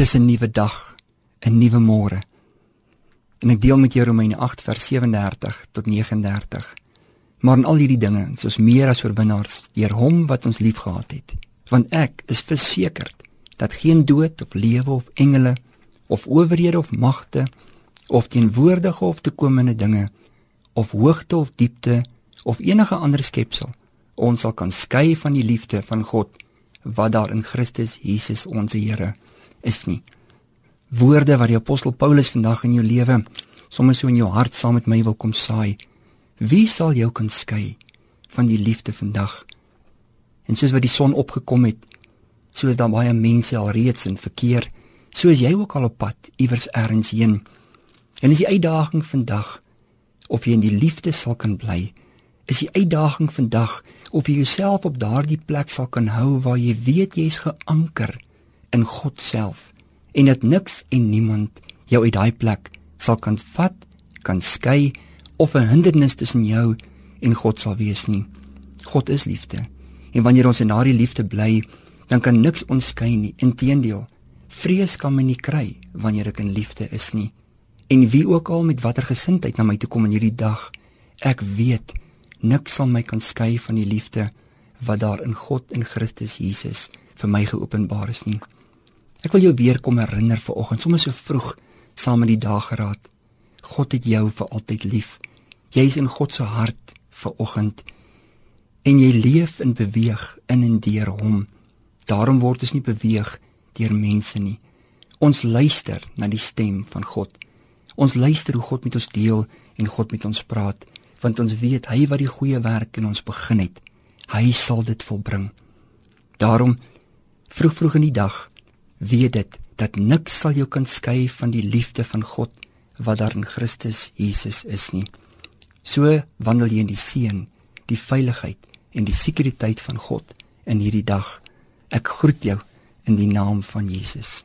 Dis 'n nuwe dag, 'n nuwe môre. En ek deel met jou Romeine 8 vers 37 tot 39. Maar in al hierdie dinge, is ons meer as oorwinnaars deur hom wat ons liefgehad het. Want ek is versekerd dat geen dood of lewe of engele of owerhede of magte of teenwoordige of toekomende dinge of hoogte of diepte of enige ander skepsel ons sal kan skei van die liefde van God wat daar in Christus Jesus ons Here is nie. Woorde wat die apostel Paulus vandag in jou lewe sommer so in jou hart saam met my wil kom saai. Wie sal jou kan skei van die liefde vandag? En soos wat die son opgekom het, so is daar baie mense al reeds in verkeer, so is jy ook al op pad iewers elders heen. En is die uitdaging vandag of jy in die liefde sal kan bly? Is die uitdaging vandag of jy jouself op daardie plek sal kan hou waar jy weet jy's geanker in God self en dat niks en niemand jou uit daai plek sal kan vat, kan skei of 'n hindernis tussen jou en God sal wees nie. God is liefde. En wanneer ons in daardie liefde bly, dan kan niks ons skei nie. Inteendeel, vrees kan my nie kry wanneer ek in liefde is nie. En wie ook al met watter gesindheid na my toe kom in hierdie dag, ek weet niks sal my kan skei van die liefde wat daar in God en Christus Jesus vir my geopenbaar is nie. Ek wil jou weer kom herinner vanoggend, sommer so vroeg saam met die dageraad. God het jou vir altyd lief. Jy is in God se hart vanoggend en jy leef en beweeg in en deur hom. Daarom word ons nie beweeg deur mense nie. Ons luister na die stem van God. Ons luister hoe God met ons deel en God met ons praat want ons weet hy wat die goeie werk in ons begin het, hy sal dit volbring. Daarom vroeg vroeg in die dag weet dit dat niks sal jou kan skei van die liefde van God wat daar in Christus Jesus is nie. So wandel jy in die seën, die veiligheid en die sekuriteit van God in hierdie dag. Ek groet jou in die naam van Jesus.